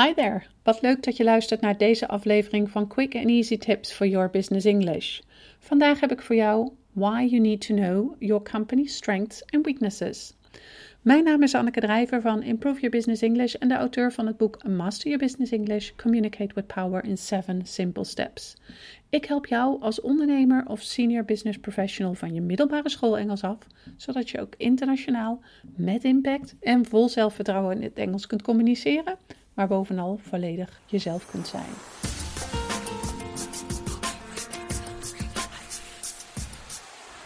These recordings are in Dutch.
Hi there, wat leuk dat je luistert naar deze aflevering van Quick and Easy Tips for Your Business English. Vandaag heb ik voor jou Why You Need to Know Your Company's Strengths and Weaknesses. Mijn naam is Anneke Drijver van Improve Your Business English en de auteur van het boek Master Your Business English: Communicate with Power in 7 Simple Steps. Ik help jou als ondernemer of senior business professional van je middelbare school Engels af, zodat je ook internationaal met impact en vol zelfvertrouwen in het Engels kunt communiceren maar bovenal volledig jezelf kunt zijn.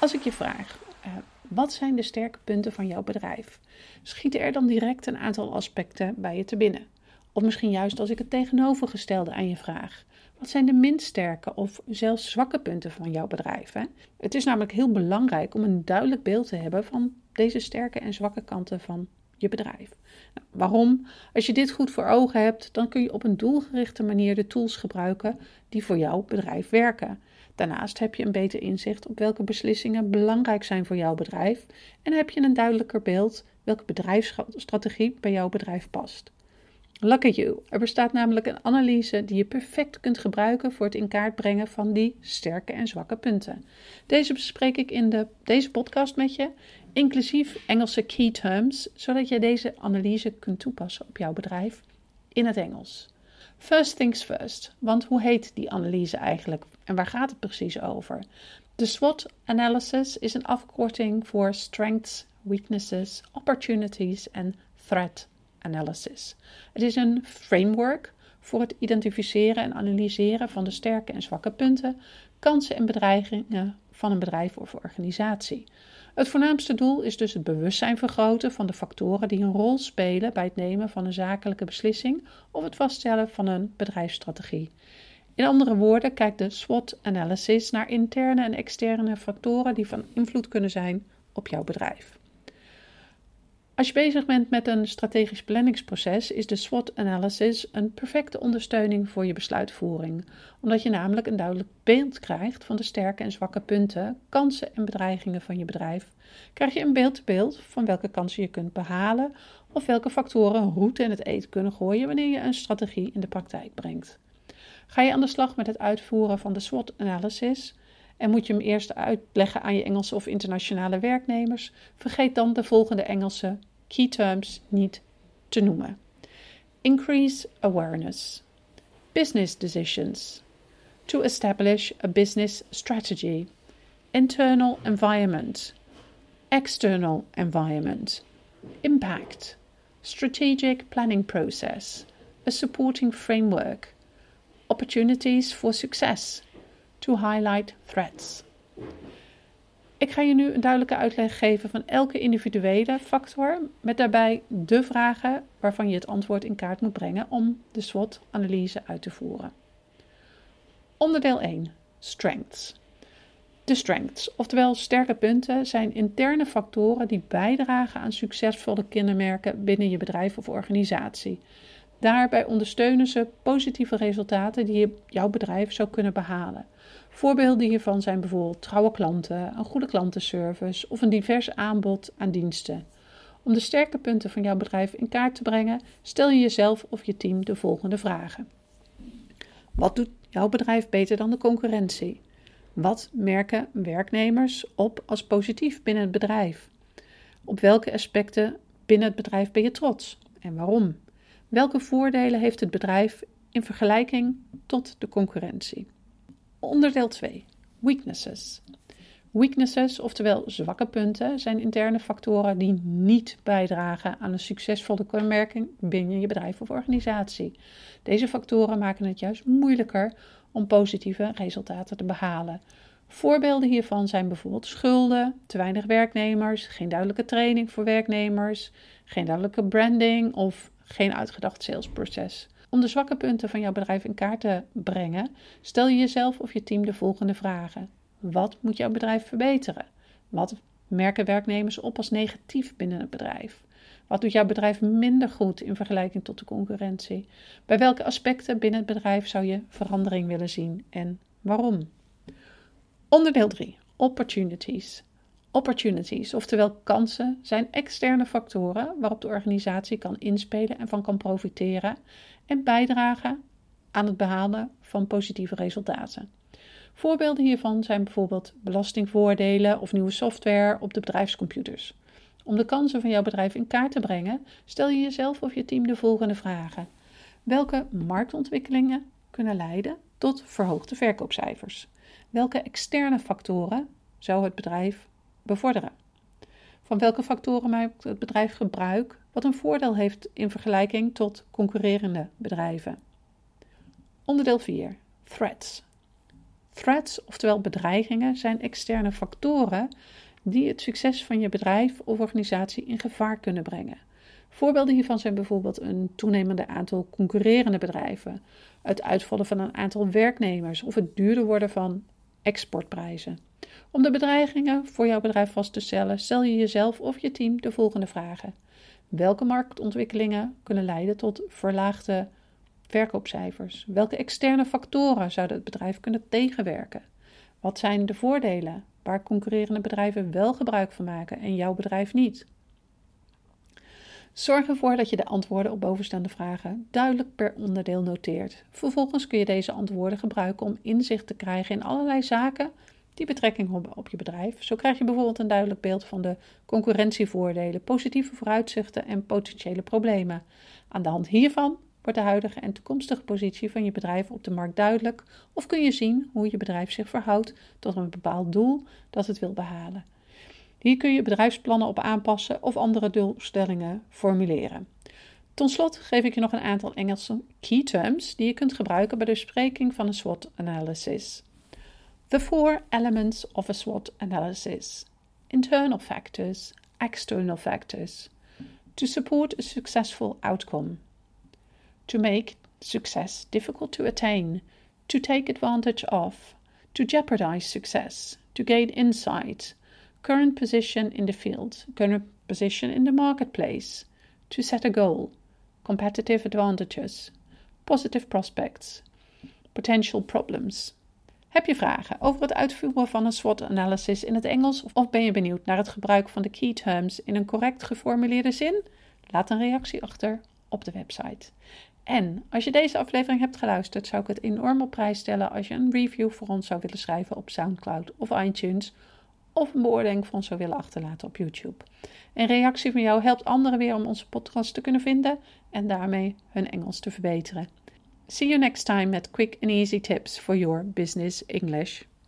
Als ik je vraag, uh, wat zijn de sterke punten van jouw bedrijf? Schieten er dan direct een aantal aspecten bij je te binnen? Of misschien juist als ik het tegenovergestelde aan je vraag. Wat zijn de minst sterke of zelfs zwakke punten van jouw bedrijf? Hè? Het is namelijk heel belangrijk om een duidelijk beeld te hebben van deze sterke en zwakke kanten van je bedrijf. Nou, waarom? Als je dit goed voor ogen hebt, dan kun je op een doelgerichte manier de tools gebruiken die voor jouw bedrijf werken. Daarnaast heb je een beter inzicht op welke beslissingen belangrijk zijn voor jouw bedrijf en heb je een duidelijker beeld welke bedrijfsstrategie bij jouw bedrijf past. Lucky you. Er bestaat namelijk een analyse die je perfect kunt gebruiken voor het in kaart brengen van die sterke en zwakke punten. Deze bespreek ik in de, deze podcast met je, inclusief Engelse key terms, zodat je deze analyse kunt toepassen op jouw bedrijf in het Engels. First things first, want hoe heet die analyse eigenlijk en waar gaat het precies over? De SWOT analysis is een afkorting voor Strengths, Weaknesses, Opportunities en Threat analysis. Het is een framework voor het identificeren en analyseren van de sterke en zwakke punten, kansen en bedreigingen van een bedrijf of organisatie. Het voornaamste doel is dus het bewustzijn vergroten van de factoren die een rol spelen bij het nemen van een zakelijke beslissing of het vaststellen van een bedrijfsstrategie. In andere woorden kijkt de SWOT-analysis naar interne en externe factoren die van invloed kunnen zijn op jouw bedrijf. Als je bezig bent met een strategisch planningsproces, is de SWOT-analysis een perfecte ondersteuning voor je besluitvoering, omdat je namelijk een duidelijk beeld krijgt van de sterke en zwakke punten, kansen en bedreigingen van je bedrijf. Krijg je een beeld-beeld van welke kansen je kunt behalen of welke factoren een route in het eten kunnen gooien wanneer je een strategie in de praktijk brengt. Ga je aan de slag met het uitvoeren van de SWOT-analysis? En moet je hem eerst uitleggen aan je Engelse of internationale werknemers, vergeet dan de volgende Engelse key terms niet te noemen. Increase awareness. Business decisions. To establish a business strategy. Internal environment. External environment. Impact. Strategic planning process. A supporting framework. Opportunities for success to highlight threats. Ik ga je nu een duidelijke uitleg geven van elke individuele factor, met daarbij de vragen waarvan je het antwoord in kaart moet brengen om de SWOT-analyse uit te voeren. Onderdeel 1: Strengths. De strengths, oftewel sterke punten, zijn interne factoren die bijdragen aan succesvolle kenmerken binnen je bedrijf of organisatie. Daarbij ondersteunen ze positieve resultaten die jouw bedrijf zou kunnen behalen. Voorbeelden hiervan zijn bijvoorbeeld trouwe klanten, een goede klantenservice of een divers aanbod aan diensten. Om de sterke punten van jouw bedrijf in kaart te brengen, stel je jezelf of je team de volgende vragen. Wat doet jouw bedrijf beter dan de concurrentie? Wat merken werknemers op als positief binnen het bedrijf? Op welke aspecten binnen het bedrijf ben je trots en waarom? Welke voordelen heeft het bedrijf in vergelijking tot de concurrentie? Onderdeel 2. Weaknesses. Weaknesses, oftewel zwakke punten, zijn interne factoren die niet bijdragen aan een succesvolle kenmerking binnen je bedrijf of organisatie. Deze factoren maken het juist moeilijker om positieve resultaten te behalen. Voorbeelden hiervan zijn bijvoorbeeld schulden, te weinig werknemers, geen duidelijke training voor werknemers, geen duidelijke branding of geen uitgedacht salesproces. Om de zwakke punten van jouw bedrijf in kaart te brengen, stel je jezelf of je team de volgende vragen. Wat moet jouw bedrijf verbeteren? Wat merken werknemers op als negatief binnen het bedrijf? Wat doet jouw bedrijf minder goed in vergelijking tot de concurrentie? Bij welke aspecten binnen het bedrijf zou je verandering willen zien en waarom? Onderdeel 3. Opportunities. Opportunities, oftewel kansen, zijn externe factoren waarop de organisatie kan inspelen en van kan profiteren en bijdragen aan het behalen van positieve resultaten. Voorbeelden hiervan zijn bijvoorbeeld belastingvoordelen of nieuwe software op de bedrijfscomputers. Om de kansen van jouw bedrijf in kaart te brengen, stel je jezelf of je team de volgende vragen: Welke marktontwikkelingen kunnen leiden tot verhoogde verkoopcijfers? Welke externe factoren zou het bedrijf bevorderen? Van welke factoren maakt het bedrijf gebruik wat een voordeel heeft in vergelijking tot concurrerende bedrijven? Onderdeel 4. Threats. Threats, oftewel bedreigingen, zijn externe factoren die het succes van je bedrijf of organisatie in gevaar kunnen brengen. Voorbeelden hiervan zijn bijvoorbeeld een toenemende aantal concurrerende bedrijven, het uitvallen van een aantal werknemers of het duurder worden van exportprijzen. Om de bedreigingen voor jouw bedrijf vast te stellen, stel je jezelf of je team de volgende vragen. Welke marktontwikkelingen kunnen leiden tot verlaagde verkoopcijfers? Welke externe factoren zouden het bedrijf kunnen tegenwerken? Wat zijn de voordelen waar concurrerende bedrijven wel gebruik van maken en jouw bedrijf niet? Zorg ervoor dat je de antwoorden op bovenstaande vragen duidelijk per onderdeel noteert. Vervolgens kun je deze antwoorden gebruiken om inzicht te krijgen in allerlei zaken die betrekking op je bedrijf. Zo krijg je bijvoorbeeld een duidelijk beeld van de concurrentievoordelen, positieve vooruitzichten en potentiële problemen. Aan de hand hiervan wordt de huidige en toekomstige positie van je bedrijf op de markt duidelijk of kun je zien hoe je bedrijf zich verhoudt tot een bepaald doel dat het wil behalen. Hier kun je bedrijfsplannen op aanpassen of andere doelstellingen formuleren. Tot slot geef ik je nog een aantal Engelse key terms die je kunt gebruiken bij de bespreking van een SWOT analysis. The four elements of a SWOT analysis: internal factors, external factors, to support a successful outcome, to make success difficult to attain, to take advantage of, to jeopardize success, to gain insight current position in the field, current position in the marketplace, to set a goal, competitive advantages, positive prospects, potential problems. Heb je vragen over het uitvoeren van een SWOT-analysis in het Engels of ben je benieuwd naar het gebruik van de key terms in een correct geformuleerde zin? Laat een reactie achter op de website. En als je deze aflevering hebt geluisterd, zou ik het enorm op prijs stellen als je een review voor ons zou willen schrijven op SoundCloud of iTunes of een beoordeling van zou willen achterlaten op YouTube. Een reactie van jou helpt anderen weer om onze podcast te kunnen vinden en daarmee hun Engels te verbeteren. See you next time at quick and easy tips for your business English.